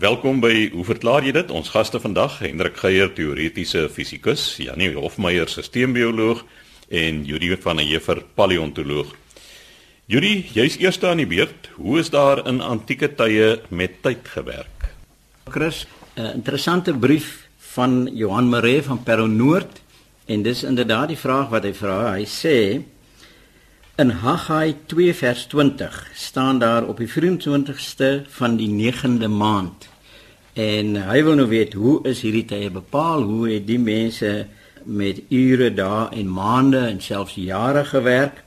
Welkom by Hoe verklaar jy dit? Ons gaste vandag, Hendrik Geier, teoretiese fisikus, Janie Hofmeyer, sisteembioloog en Juri van der Heever, paleontoloog. Juri, jy's eerste aan die beurt. Hoe is daar in antieke tye met tyd gewerk? Chris, 'n interessante brief van Johan Maree van Peronoord en dis inderdaad die vraag wat hy vra. Hy sê In Haggai 2 vers 20 staan daar op die 24ste van die 9de maand. En hy wil nou weet hoe is hierdie tye bepaal? Hoe het die mense met ure, dae en maande en selfs jare gewerk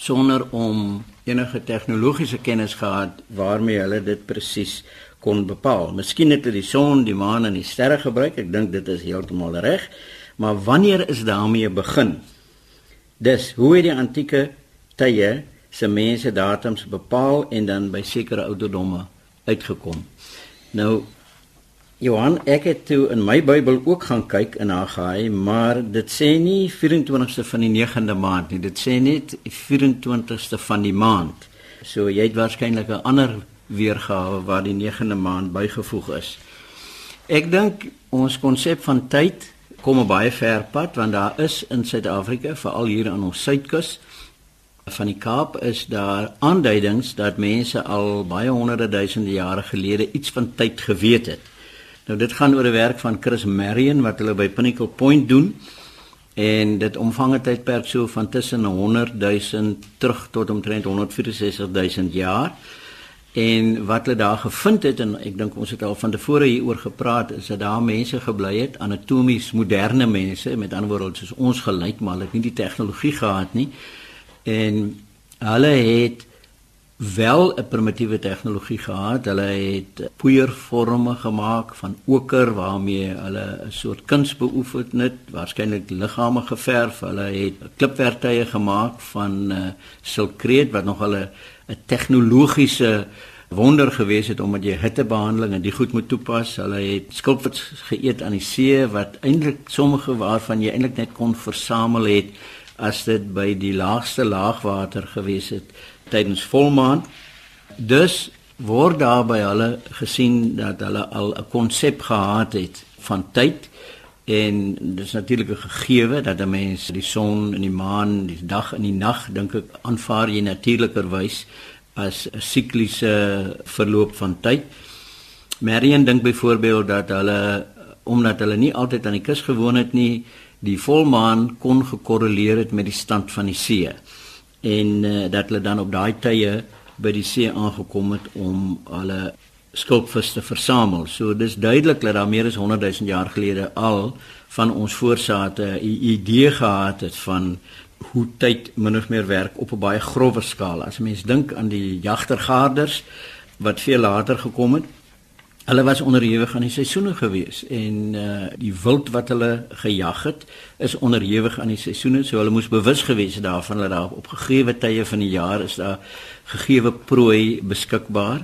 sonder om enige tegnologiese kennis gehad waarmee hulle dit presies kon bepaal. Miskien het hulle die son, die maan en die sterre gebruik. Ek dink dit is heeltemal reg. Maar wanneer is daarmee begin? Dis hoe het die antieke tye se mense datums bepaal en dan by sekere ouderdomme uitgekom. Nou Johan, ek het toe in my Bybel ook gaan kyk in Haggai, maar dit sê nie 24ste van die 9de maand nie. Dit sê net 24ste van die maand. So jy het waarskynlik 'n ander weergawe waar die 9de maand bygevoeg is. Ek dink ons konsep van tyd kom 'n baie ver pad want daar is in Suid-Afrika, veral hier aan ons suidkus van die Kaap, is daar aanduidings dat mense al baie honderde duisende jare gelede iets van tyd geweet het. Nou dit gaan oor 'n werk van Chris Marion wat hulle by Pinnacle Point doen en dit omvang 'n tydperk so van tussen 100 000 terug tot omtrent 164 000 jaar. En wat hulle daar gevind het en ek dink ons het al van tevore hieroor gepraat is dat daar mense gebly het anatomies moderne mense met ander woorde soos ons gelyk maar hulle het nie die tegnologie gehad nie en hulle het wel 'n primitiewe tegnologie gehad. Hulle het poeiervorme gemaak van oker waarmee hulle 'n soort kuns beoefen het. Waarskynlik liggame geverf. Hulle het klipwerktuie gemaak van uh, silkreet wat nog hulle 'n tegnologiese wonder gewees het omdat jy hittebehandeling en die goed moet toepas. Hulle het skulpvits geëet aan die see wat eintlik sommige waarvan jy eintlik net kon versamel het as dit by die laagste laagwater gewees het tydens volmaan. Dus word daar by hulle gesien dat hulle al 'n konsep gehad het van tyd en dis natuurlik 'n gegewe dat 'n mens die son en die maan, die dag en die nag dink ek aanvaar jy natuurlikerwys as 'n sikliese verloop van tyd. Marion dink byvoorbeeld dat hulle omdat hulle nie altyd aan die kus gewoon het nie, die volmaan kon gekorreleer het met die stand van die see en uh, dat hulle dan op daai tye by die see aangekom het om hulle skulpvis te versamel. So dis duidelik dat daar meer as 100 000 jaar gelede al van ons voorsate 'n idee gehad het van hoe tyd min of meer werk op 'n baie grower skaal. As mens dink aan die jagtergarders wat veel later gekom het, hulle was onderhewig aan die seisoene gewees en uh die wild wat hulle gejag het is onderhewig aan die seisoene, so hulle moes bewus gewees het daarvan dat daar op gegee tye van die jaar is daar gegee prooi beskikbaar.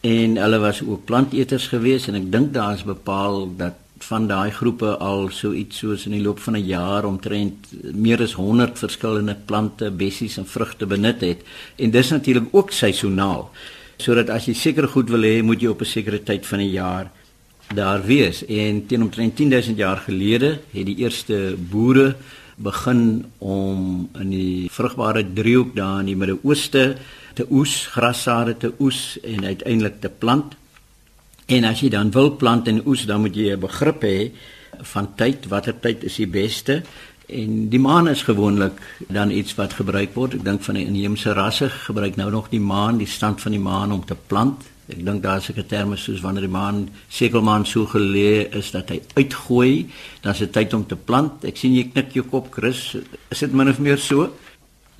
En hulle was ook planteters geweest en ek dink daar is bepaal dat van daai groepe al so iets soos in die loop van 'n jaar omtrent meer as 100 verskillende plante, bessies en vrugte benut het. En dis natuurlik ook seisoonaal sodat as jy seker goed wil hê moet jy op 'n sekere tyd van die jaar daar wees en teen omtrent 10000 jaar gelede het die eerste boere begin om in die vrugbare driehoek daar in die Midde-Ooste te oes, grassade te oes en uiteindelik te plant. En as jy dan wil plant en oes, dan moet jy 'n begrip hê van tyd, watter tyd is die beste? En die maan is gewoonlik dan iets wat gebruik word. Ek dink van die inheemse rasse gebruik nou nog die maan, die stand van die maan om te plant. Ek dink daar is 'n term soos wanneer die maan sekelmaan so geleë is dat hy uitgooi, dan is dit tyd om te plant. Ek sien jy knik jou kop, Chris. Is dit min of meer so?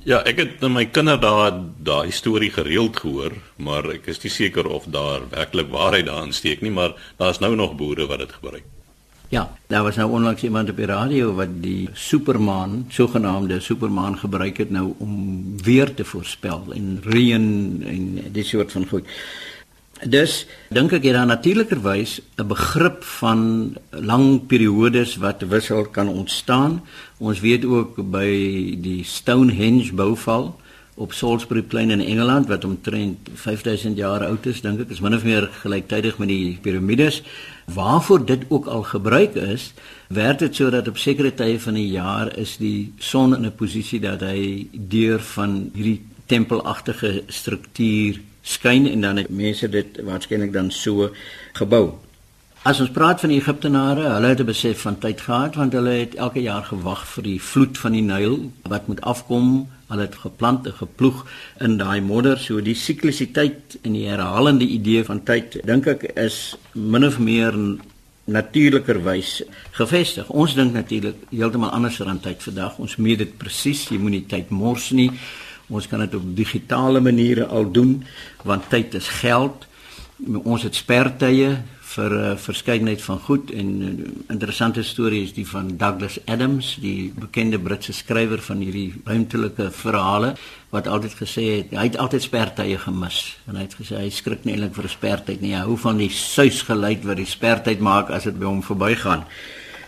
Ja, ek het in my kinderdae daai storie gereeld gehoor, maar ek is nie seker of daar werklik waarheid daarin steek nie, maar daar's nou nog boere wat dit gebruik. Ja, daar was nou onlangs iemand op die radio wat die supermaan, sogenaamde supermaan gebruik het nou om weer te voorspel en reën en dis soort van goed. Dus dink ek jy dan natuurlikerwys 'n begrip van lang periodes wat wissel kan ontstaan. Ons weet ook by die Stonehenge bouval op Salisbury Plain in Engeland wat omtrent 5000 jaar oud is, dink ek, is min of meer gelyktydig met die piramides. Waarvoor dit ook al gebruik is, werk dit sodat op sekere tye van die jaar is die son in 'n posisie dat hy deur van hierdie tempelagtige struktuur skyn en dan het mense dit waarskynlik dan so gebou. As ons praat van die Egiptenare, hulle het 'n besef van tyd gehad want hulle het elke jaar gewag vir die vloed van die Nyl wat moet afkom. Hulle het geplant en geploeg in daai modder, so die siklisiteit en die herhalende idee van tyd dink ek is min of meer natuurlikerwys gevestig. Ons dink natuurlik heeltemal anders aan tyd vandag. Ons meet dit presies, jy moenie tyd mors nie. Ons kan dit op digitale maniere al doen want tyd is geld. Ons het spertye vir 'n uh, eh, verskeidenheid van goed en uh, interessante storie is die van Douglas Adams, die bekende Britse skrywer van hierdie ruimtelike verhale wat altyd gesê het hy het altyd spertye gemis en hy het gesê hy skrik nie eintlik vir 'n spertyd nie. Hy hou van die suisgeluid wat die spertyd maak as dit by hom verbygaan.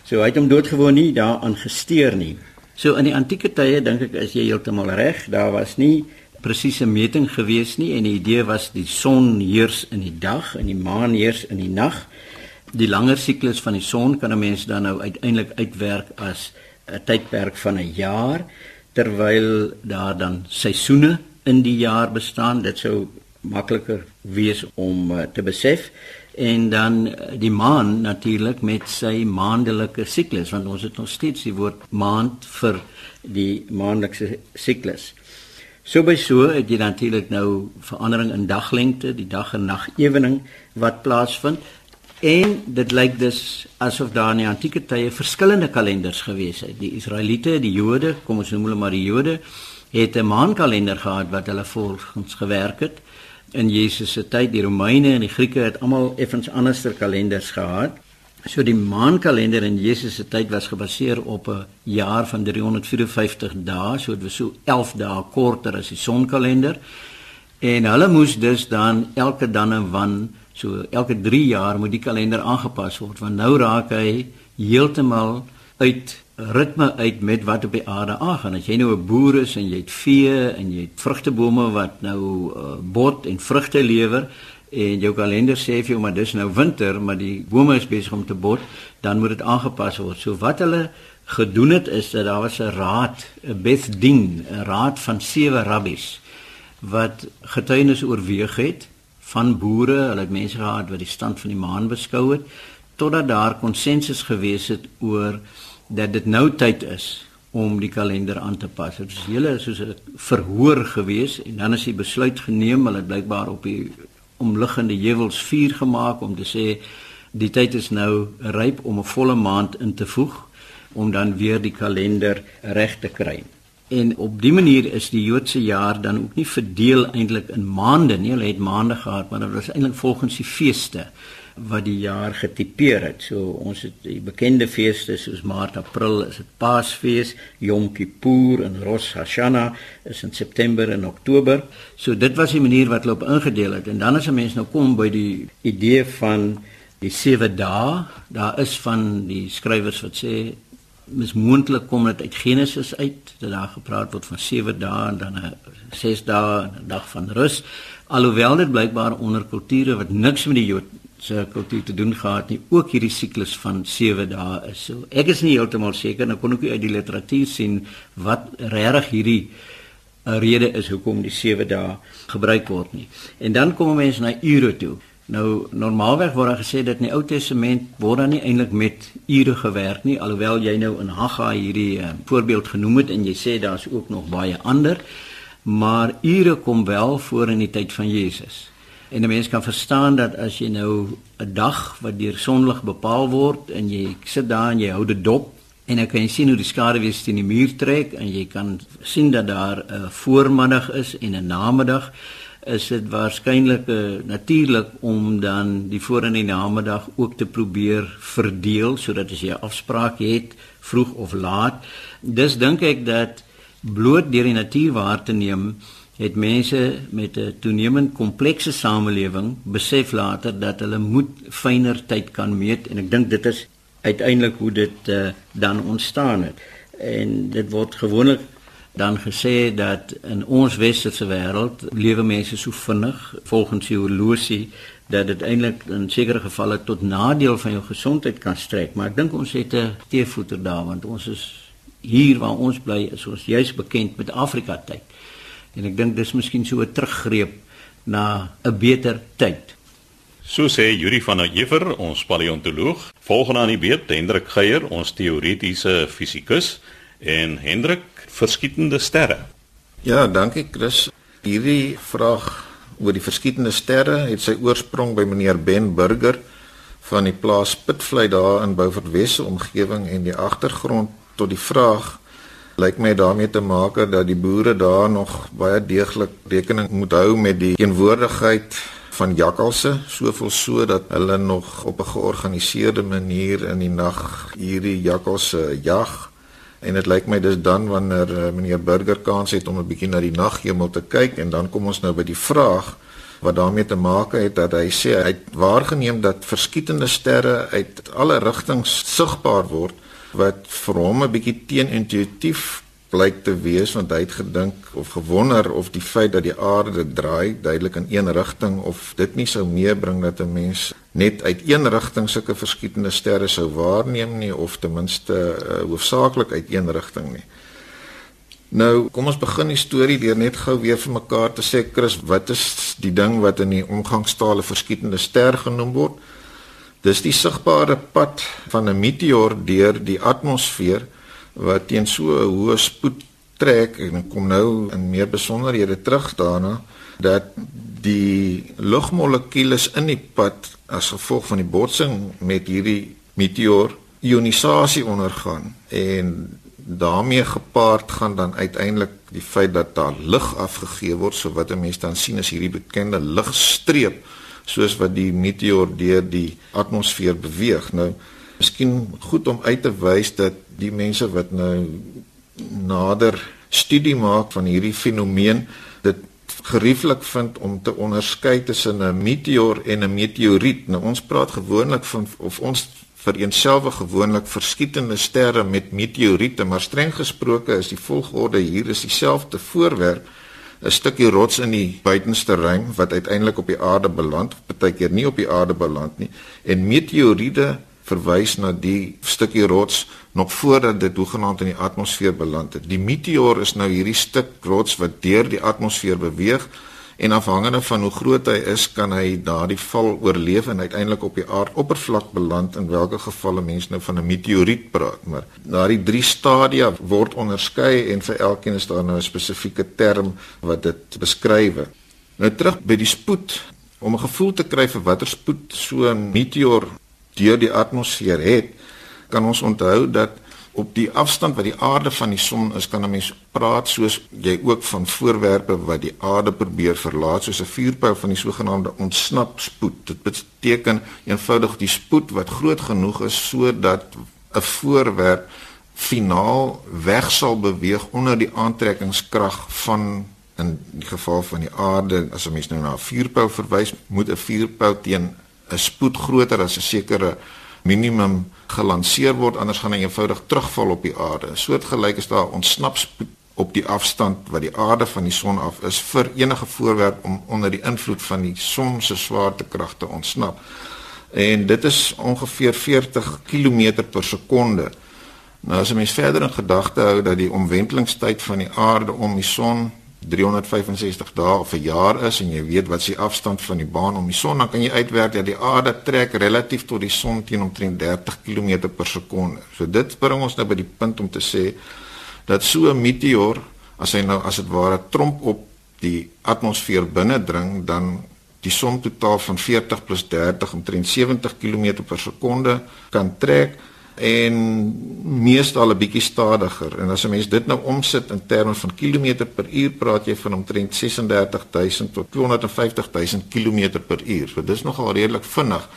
So hy het hom doodgewoon nie daaraan gesteer nie. So in die antieke tye dink ek is jy heeltemal reg, daar was nie presiese meting gewees nie en die idee was die son heers in die dag en die maan heers in die nag. Die langer siklus van die son kan 'n mens dan nou uiteindelik uitwerk as 'n tydperk van 'n jaar terwyl daar dan seisoene in die jaar bestaan. Dit sou makliker wees om uh, te besef en dan eh, die maan natuurlik met sy maandelike siklus want ons het nog steeds die woord maand vir die maandelikse siklus. So by so het jy natuurlik nou verandering in daglengte, die dag en nag ewening wat plaasvind en dit lyk dus asof daar in die antieke tye verskillende kalenders gewees het. Die Israeliete, die Jode, kom ons noem hulle maar die Jode, het 'n maankalender gehad wat hulle volgens gewerk het in Jesus se tyd die Romeine en die Grieke het almal effens anderster kalenders gehad. So die maankalender in Jesus se tyd was gebaseer op 'n jaar van 354 dae, so dit was so 11 dae korter as die sonkalender. En hulle moes dus dan elke dan en wan, so elke 3 jaar moet die kalender aangepas word want nou raak hy heeltemal uit ritme uit met wat op die aarde aangaan. As jy nou 'n boer is en jy het vee en jy het vrugtebome wat nou uh, bot en vrugte lewer en jou kalender sê vir jou maar dis nou winter, maar die bome is besig om te bot, dan moet dit aangepas word. So wat hulle gedoen het is dat daar was 'n raad, 'n Beth Din, 'n raad van sewe rabbies wat getuienis oorweeg het van boere, hulle het mense gehad wat die stand van die maan beskou het totdat daar konsensus gewees het oor dat dit nou tyd is om die kalender aan te pas. Dit is hele soos 'n verhoor gewees en dan is die besluit geneem, hulle het blykbaar op die omliggende heuwels vuur gemaak om te sê die tyd is nou ryp om 'n volle maand in te voeg om dan weer die kalender reg te kry. En op dië manier is die Joodse jaar dan ook nie verdeel eintlik in maande nie. Hulle het maande gehad, maar dit was eintlik volgens die feeste wat die jaar getipeer het. So ons het die bekende feeste soos Maart, April is dit Paasfees, Yom Kippur en Rosh Hashanah is in September en Oktober. So dit was die manier wat hulle op ingedeel het. En dan as 'n mens nou kom by die idee van die sewe dae, daar is van die skrywers wat sê mismoontlik kom dit uit Genesis uit dat daar gepraat word van sewe dae en dan 'n ses dae en 'n dag van rus alhoewel dit blykbaar onder kulture wat niks met die Jood se kultuur te doen gehad nie ook hierdie siklus van 7 dae is. So ek is nie heeltemal seker nou kon ek uit die literatuur sien wat regtig hierdie 'n rede is hoekom die 7 dae gebruik word nie. En dan kom mense na ure toe. Nou normaalweg word daar gesê dat in die Ou Testament word daar nie eintlik met ure gewerk nie alhoewel jy nou in Haggai hierdie uh, voorbeeld genoem het en jy sê daar's ook nog baie ander maar ure kom wel voor in die tyd van Jesus. En 'n mens kan verstaan dat as jy nou 'n dag wat deur sonlig bepaal word en jy sit daar en jy hou dit dop en dan kan jy sien hoe die skaduwee teen die muur trek en jy kan sien dat daar 'n voormiddag is en 'n namiddag is dit waarskynlik uh, natuurlik om dan die voor en die namiddag ook te probeer verdeel sodat as jy 'n afspraak het vroeg of laat. Dis dink ek dat bloot deur die natuur waar te neem het mense met 'n toenemend komplekse samelewing besef later dat hulle moet fyner tyd kan meet en ek dink dit is uiteindelik hoe dit uh, dan ontstaan het. En dit word gewoonlik dan gesê dat in ons westerse wêreld lewe mense so vinnig volgens die horlosie dat dit eintlik in sekere gevalle tot nadeel van jou gesondheid kan strek. Maar ek dink ons het 'n teevoeter daar want ons is hier waar ons bly is ons juis bekend met Afrika tyd. En ek dink dis miskien so 'n teruggreep na 'n beter tyd. So sê Yuri van der Heever, ons paleontoloog. Volgende aan die beurt Hendrik Geier, ons teoretiese fisikus en Hendrik verskietende sterre. Ja, dankie Chris. Hierdie vraag oor die verskietende sterre het sy oorsprong by meneer Ben Burger van die plaas Pitvlei daar in Beaufort Wes omgewing en die agtergrond tot die vraag lyk my daarmee te maak dat die boere daar nog baie deeglik rekening moet hou met die teenwoordigheid van jakkalse. Soveel so dat hulle nog op 'n georganiseerde manier in die nag hierdie jakkalse jag. En dit lyk my dis dan wanneer uh, meneer Burger kans het om 'n bietjie na die naghemel te kyk. En dan kom ons nou by die vraag wat daarmee te maak het dat hy sê hy het waargeneem dat verskietende sterre uit alle rigtings sigbaar word wat vir hom 'n bietjie teenintuïtief blyk te wees want hy het gedink of gewonder of die feit dat die aarde draai duidelik in een rigting of dit nie sou meebring dat 'n mens net uit een rigting sulke verskietende sterre sou waarneem nie of ten minste uh, hoofsaaklik uit een rigting nie. Nou, kom ons begin die storie deur net gou weer vir mekaar te sê Chris, wat is die ding wat in die omgangstale verskietende ster genoem word? Dis die sigbare pad van 'n meteoor deur die atmosfeer wat teen so 'n hoë spoed trek en kom nou in meer besonderhede terug daarna dat die lugmolekules in die pad as gevolg van die botsing met hierdie meteoor ionisasie ondergaan en daarmee gepaard gaan dan uiteindelik die feit dat daar lig afgegee word. So wat 'n mens dan sien is hierdie bekende ligstreep soos wat die meteoor deur die atmosfeer beweeg nou miskien goed om uit te wys dat die mense wat nou nader studie maak van hierdie fenomeen dit gerieflik vind om te onderskei tussen 'n meteoor en 'n meteoriet. Nou ons praat gewoonlik van of ons vereenselwig gewoonlik verskietende sterre met meteoriete, maar streng gesproke is die volgorde hier is dieselfde voorwerp 'n stukkie rots in die buitenste ruim wat uiteindelik op die aarde beland, partykeer nie op die aarde beland nie. En meteoriete verwys na die stukkie rots nog voordat dit hoegenaamd in die atmosfeer beland het. Die meteoor is nou hierdie stuk rots wat deur die atmosfeer beweeg en afhangende van hoe groot hy is, kan hy daardie val oorleef en uiteindelik op die aardoppervlak beland in watter geval mense nou van 'n meteoriet praat. Maar daardie drie stadia word onderskei en vir elkeen is daar nou 'n spesifieke term wat dit beskryf. Nou terug by die spoed om 'n gevoel te kry vir watter spoed so 'n meteoor deur die atmosfeer het, kan ons onthou dat op die afstand wat die aarde van die son is, kan 'n mens praat soos jy ook van voorwerpe wat die aarde probeer verlaat, soos 'n vuurpyl van die sogenaamde ontsnapspoed. Dit beteken eenvoudig die spoed wat groot genoeg is sodat 'n voorwerp finaal weg sal beweeg onder die aantrekkingskrag van in die geval van die aarde as 'n mens nou na 'n vuurpyl verwys, moet 'n vuurpyl teen 'n spoed groter as 'n sekere minimum gelanseer word anders gaan hy eenvoudig terugval op die aarde. Soortgelyk is daar ontsnapspoed op die afstand wat die aarde van die son af is vir enige voorwerp om onder die invloed van die son se swaartekrag te ontsnap. En dit is ongeveer 40 km per sekonde. Nou as jy mens verder in gedagte hou dat die omwentelingstyd van die aarde om die son 365 dae of 'n jaar is en jy weet wat se afstand van die baan om die son dan kan jy uitwerk dat die aarde trek relatief tot die son teen omtrent 30 km per sekonde. So dit bring ons nou by die punt om te sê dat so 'n meteoor as hy nou as dit ware tromp op die atmosfeer binne dring dan die son totaal van 40 + 30 omtrent 70 km per sekonde kan trek en meestal 'n bietjie stadiger. En as 'n mens dit nou omsit in terme van kilometer per uur, praat jy van omtrent 36000 tot 250000 kilometer per uur. So dis nogal redelik vinnig.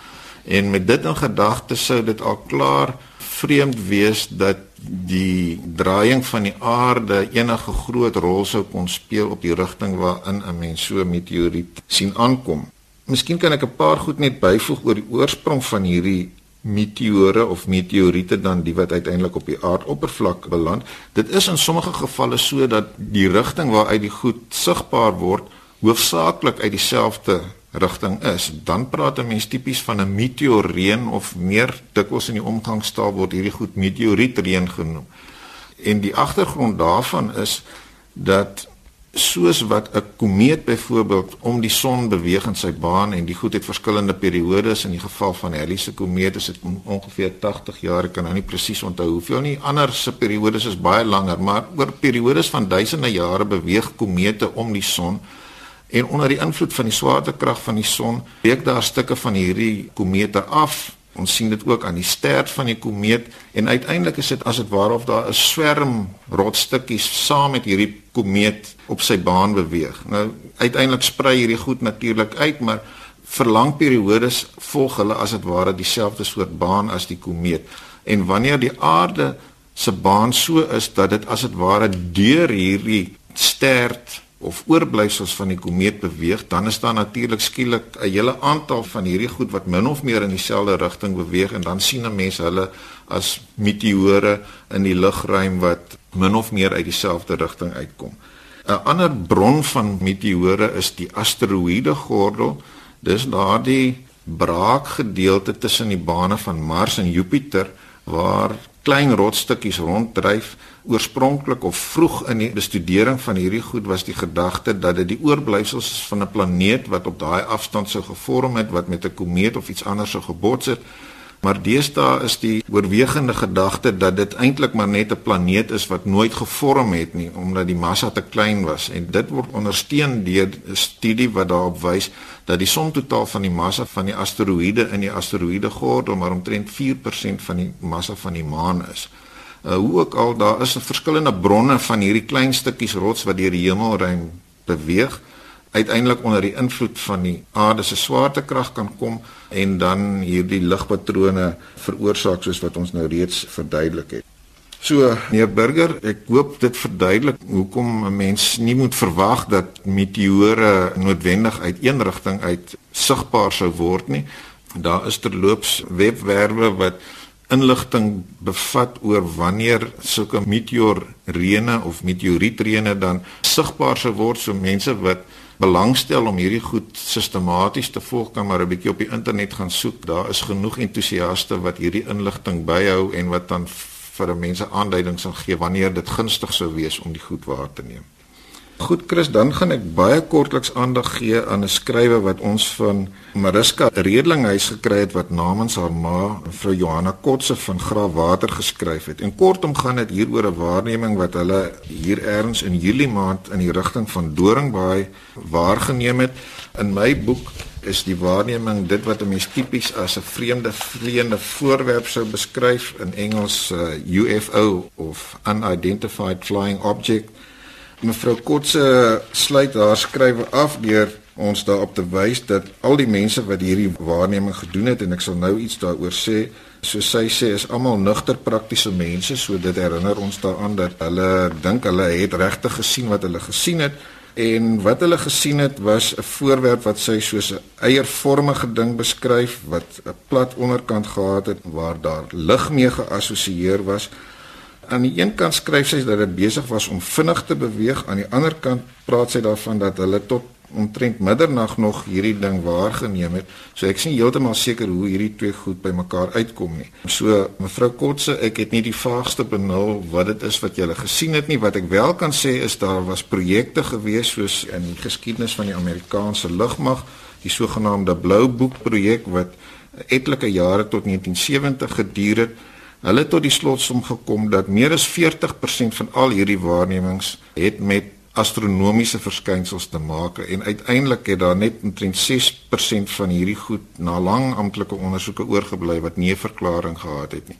En met dit in gedagte sou dit al klaar vreemd wees dat die draaiing van die aarde enige groot rol sou kon speel op die rigting waarin 'n mens so meteoriet sien aankom. Miskien kan ek 'n paar goed net byvoeg oor die oorsprong van hierdie meteore of meteoriete dan die wat uiteindelik op die aardoppervlak beland. Dit is in sommige gevalle so dat die rigting waaruit die goed sigbaar word hoofsaaklik uit dieselfde rigting is. Dan praat 'n mens tipies van 'n meteoreën of meer dikwels in die omgangstaal word hierdie goed meteorietreën genoem. En die agtergrond daarvan is dat soos wat 'n komeet byvoorbeeld om die son beweeg in sy baan en die goed het verskillende periodes in die geval van Halley se komeet is dit ongeveer 80 jaar ek kan nou nie presies onthou hoeveel nie ander se periodes is baie langer maar oor periodes van duisende jare beweeg komete om die son en onder die invloed van die swaartekrag van die son breek daar stukke van hierdie komete af Ons sien dit ook aan die stert van die komeet en uiteindelik is dit as dit waar of daar 'n swerm rotstukkies saam met hierdie komeet op sy baan beweeg. Nou uiteindelik sprei hierdie goed natuurlik uit, maar vir lang periodes volg hulle as dit ware dieselfde soort baan as die komeet. En wanneer die aarde se baan so is dat dit as dit ware deur hierdie stert of oorblyfsels van die komeet beweeg, dan is daar natuurlik skielik 'n hele aantal van hierdie goed wat min of meer in dieselfde rigting beweeg en dan sien 'n mens hulle as meteore in die lugruim wat min of meer uit dieselfde rigting uitkom. 'n Ander bron van meteore is die asteroïde gordel. Dis daardie braakgedeelte tussen die bane van Mars en Jupiter waar klein rotstukkies ronddryf oorspronklik of vroeg in die bestudering van hierdie goed was die gedagte dat dit die oorblyfsels van 'n planeet wat op daai afstand sou gevorm het wat met 'n komeet of iets anders sou gebots het maar deesdae is die oorwegende gedagte dat dit eintlik maar net 'n planeet is wat nooit gevorm het nie omdat die massa te klein was en dit word ondersteun deur 'n studie wat daarop wys dat die som totaal van die massa van die asteroïde in die asteroïdegordel maar omtrent 4% van die massa van die maan is. Uh, hoe ook al daar is verskillende bronne van hierdie klein stukkies rots wat deur die hemelruim beweeg uiteindelik onder die invloed van die aarde se swaartekrag kan kom en dan hierdie ligpatrone veroorsaak soos wat ons nou reeds verduidelik het. So, meneer Burger, ek hoop dit verduidelik hoekom 'n mens nie moet verwag dat meteore noodwendig uit een rigting uit sigbaar sou word nie. Daar is terloops webwerwe wat inligting bevat oor wanneer sulke meteorreëne of meteorietreëne dan sigbaar sou word so mense wat belangstel om hierdie goed sistematies te volg kan maar 'n bietjie op die internet gaan soek. Daar is genoeg entoesiaste wat hierdie inligting byhou en wat dan vir mense aanduidings sal gee wanneer dit gunstig sou wees om die goed waar te neem. Goed Chris, dan gaan ek baie kortliks aandag gee aan 'n skrywe wat ons van Mariska Redlinghuis gekry het wat namens haar ma, mevrou Johanna Kotse van Graafwater geskryf het. En kortom gaan dit hier oor 'n waarneming wat hulle hier eers in Julie maand in die rigting van Doringbaai waargeneem het. In my boek is die waarneming dit wat 'n mens tipies as 'n vreemde vleiende voorwerp sou beskryf in Engels uh, UFO of unidentified flying object Mevrou Kotse sluit haar skrywe af deur ons daarop te wys dat al die mense wat hierdie waarneming gedoen het en ek sal nou iets daaroor sê, soos sy sê is almal nugter praktiese mense, so dit herinner ons daaraan dat hulle dink hulle het regtig gesien wat hulle gesien het. En wat hulle gesien het was 'n voorwerp wat sy soos 'n eiervormige ding beskryf wat 'n plat onderkant gehad het waar daar lig mee geassosieer was aan die een kant skryf sy dat dit besig was om vinnig te beweeg, aan die ander kant praat sy daarvan dat hulle tot omtrent middernag nog hierdie ding waargeneem het. So ek sien heeltemal seker hoe hierdie twee goed bymekaar uitkom nie. So mevrou Kotse, ek het nie die vaagste benul wat dit is wat jy gele gesien het nie. Wat ek wel kan sê is daar was projekte gewees soos in die geskiedenis van die Amerikaanse lugmag, die sogenaamde Blou Boek projek wat etlike jare tot 1970 geduur het Hulle het tot die slotsom gekom dat meer as 40% van al hierdie waarnemings het met astronomiese verskynsels te maak en uiteindelik het daar net omtrent 6% van hierdie goed na lang amptelike ondersoeke oorgebly wat nie 'n verklaring gehad het nie.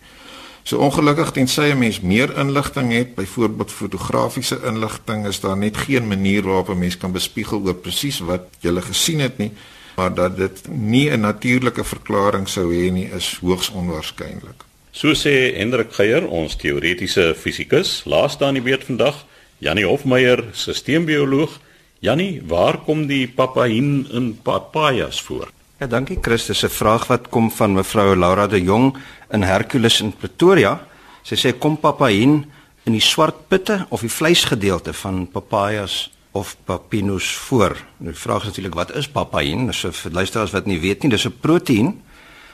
So ongelukkig tensy 'n mens meer inligting het, byvoorbeeld fotografiese inligting, is daar net geen manier waarop 'n mens kan bespiegel oor presies wat jy gesien het nie, maar dat dit nie 'n natuurlike verklaring sou hê nie, is hoogs onwaarskynlik. So sê Hendrik Geier, ons teoretiese fisikus, laaste aan die beurt vandag, Janie Hofmeyer, sisteembioloog. Janie, waar kom die papain in papajas voor? Ja, dankie Chris. Dis 'n vraag wat kom van mevrou Laura de Jong in Hercules in Pretoria. Sy sê kom papain in die swart pitte of die vleisgedeelte van papayas of papinus voor. Nou die vraag is natuurlik wat is papain? So vir luisteraars wat nie weet nie, dis 'n proteïen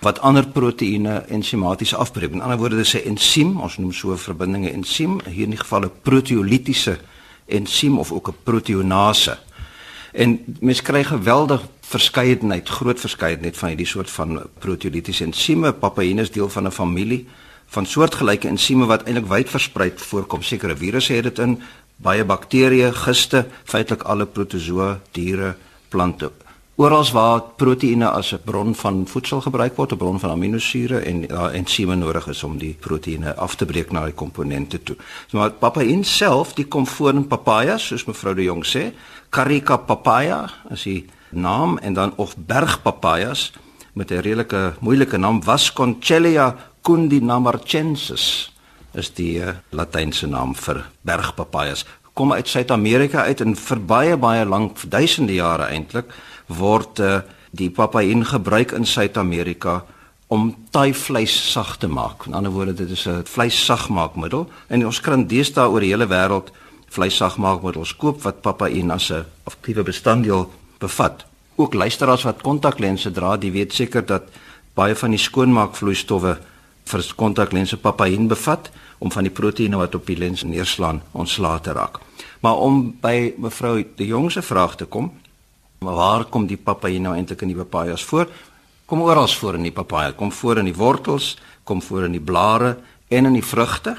wat ander proteïene ensimaties afbreek. In ander woorde, dis 'n ensiem, ons noem so 'n verbinding 'n ensiem, hier in die geval 'n proteolitiese ensiem of ook 'n proteonase. En mens kry geweldig verskeidenheid, groot verskeidenheid van hierdie soort van proteolitiese ensieme. Papain is deel van 'n familie van soortgelyke ensieme wat eintlik wyd versprei voorkom. Sekere virusse het dit in, baie bakterieë, giste, feitelik alle protozoa, diere, plante. Oral waar proteïene as 'n bron van voedsel gebruik word, 'n bron van aminosure en uh, ensieme nodig is om die proteïene af te breek na die komponente toe. So maar papain self, die kom voor in papayas, soos mevrou de Jong sê, Carica papaya, as die naam en dan of bergpapayas met 'n redelike moeilike naam Vasconcellia cundinamarchensis is die uh, latynse naam vir bergpapayas. Kom uit Suid-Amerika uit en vir baie baie lank, duisende jare eintlik, word uh, die papain gebruik in Suid-Amerika om taai vleis sag te maak. In ander woorde, dit is 'n vleissagmaakmiddel en ons kan deesdae oor die hele wêreld vleissagmaakmiddels koop wat papain as 'n aktiewe bestanddeel bevat. Ook luisteraars wat kontaklense dra, die weet seker dat baie van die skoonmaakvloeistowwe vir kontaklense papain bevat om van die proteïene wat op die lens neerslaan ontslae te raak. Maar om by mevrou De Jong se vraag te kom, waar kom die papain nou eintlik in die papayas voor? Kom oral voor in die papaya, kom voor in die wortels, kom voor in die blare en in die vrugte.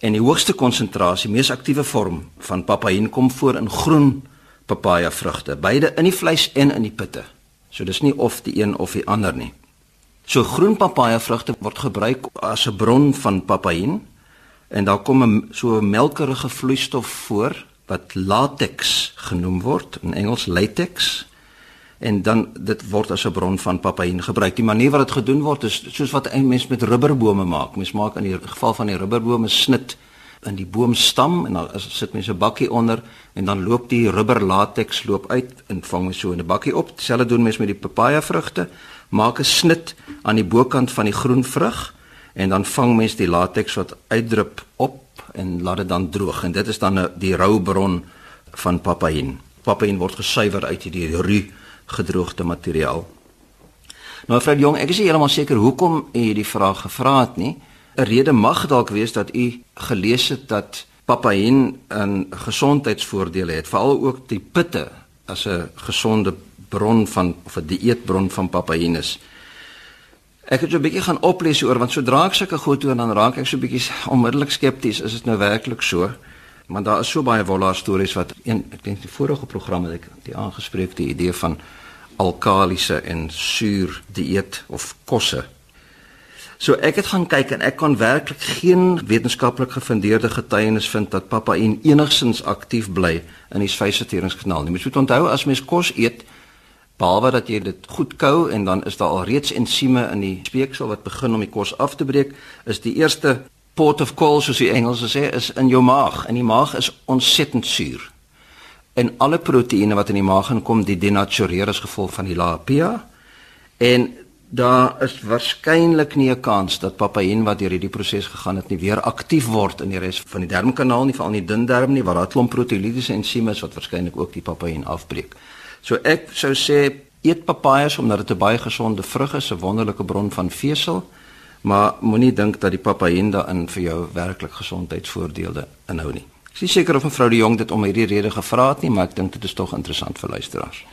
En die hoogste konsentrasie, mees aktiewe vorm van papain kom voor in groen papaya vrugte, beide in die vleis en in die pitte. So dis nie of die een of die ander nie. So groen papaya vrugte word gebruik as 'n bron van papain en daar kom 'n so 'n melkerige vloeistof voor wat latex genoem word, in Engels latex. En dan dit word as 'n bron van papain gebruik. Die manier wat dit gedoen word is soos wat 'n mens met rubberbome maak. Mens maak in die geval van die rubberbome snit in die boomstam en dan sit mense 'n bakkie onder en dan loop die rubber latex loop uit en vang mens so in 'n bakkie op. Dieselfde doen mens met die papaya vrugte. Maak 'n snit aan die bokant van die groen vrug en dan vang mens die latex wat uitdrup op en laat dit dan droog en dit is dan die rou bron van papain. Papain word gesuiwer uit hierdie ru gedroogde materiaal. Nou mevrou Jong, ek is nie heeltemal seker hoekom u hierdie vraag gevra het nie. 'n Rede mag dalk wees dat u gelees het dat papain 'n gesondheidsvoordele het, veral ook die pitte as 'n gesonde bron van of 'n dieetbron van papain is. Ek het so 'n bietjie gaan oplees oor want sodra ek sulke goed hoor dan raak ek so 'n bietjie onmiddellik skepties, is dit nou werklik so? Want daar is so baie wolla stories wat een ek dink die vorige programme het ek die aangespreek die idee van alkalise en suur dieet of kosse. So ek het gaan kyk en ek kon werklik geen wetenskaplik gefundeerde getuienis vind dat papain enigsins aktief bly in die spysverteringskanaal nie. Mens moet onthou as mens kos eet, behalwe dat jy dit goed kou en dan is daar al reeds ensieme in die speeksel wat begin om die kos af te breek, is die eerste port of call soos die Engelse sê is in jou maag en die maag is ontsettend suur. En alle proteïene wat in die maag inkom, die denatureer as gevolg van die pH. En daar is waarskynlik nie 'n kans dat papain wat deur hierdie proses gegaan het nie weer aktief word in die res van die darmkanaal nie, veral in die dun darm nie waar daar klomp proteolitiese ensieme is wat waarskynlik ook die papain afbreek. So ek sou sê eet papayas omdat dit 'n baie gesonde vrug is, 'n wonderlike bron van vesel, maar moenie dink dat die papain daarin vir jou werklik gesondheidsvoordele inhou nie. Ek is seker of mevrou De Jong dit om hierdie rede gevra het nie, maar ek dink dit is tog interessant vir luisteraars.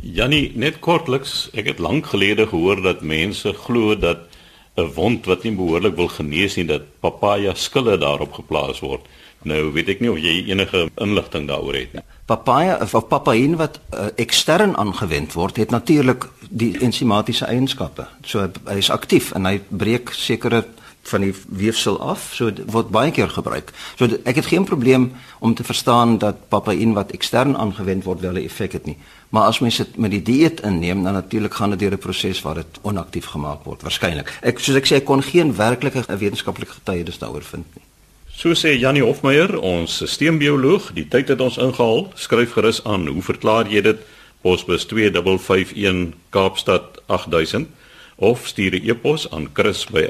Jannie, net kortliks, ek het lank gelede gehoor dat mense glo dat 'n wond wat nie behoorlik wil genees nie, dat papaya skille daarop geplaas word. Nou weet ek nie of jy enige inligting daaroor het nie. Papaya of, papain wat uh, ekstern aangewend word, het natuurlik die ensimatiese eienskappe. So hy is aktief en hy breek sekere van die weefsel af, so word baie keer gebruik. So ek het geen probleem om te verstaan dat papain wat ekstern aangewend word wel 'n effek het nie. Maar as mens dit met die dieet inneem, dan natuurlik gaan dit deur 'n proses waar dit onaktief gemaak word, waarskynlik. Ek soos ek sê, ek kon geen werklike wetenskaplike getuienis daaroor vind nie. So sê Janie Hofmeyer, ons sisteembioloog, die tyd het ons ingehaal. Skryf gerus aan, hoe verklaar jy dit? Posbus 2551 Kaapstad 8000 of stuur 'n e-pos aan chris@rsg.co.za.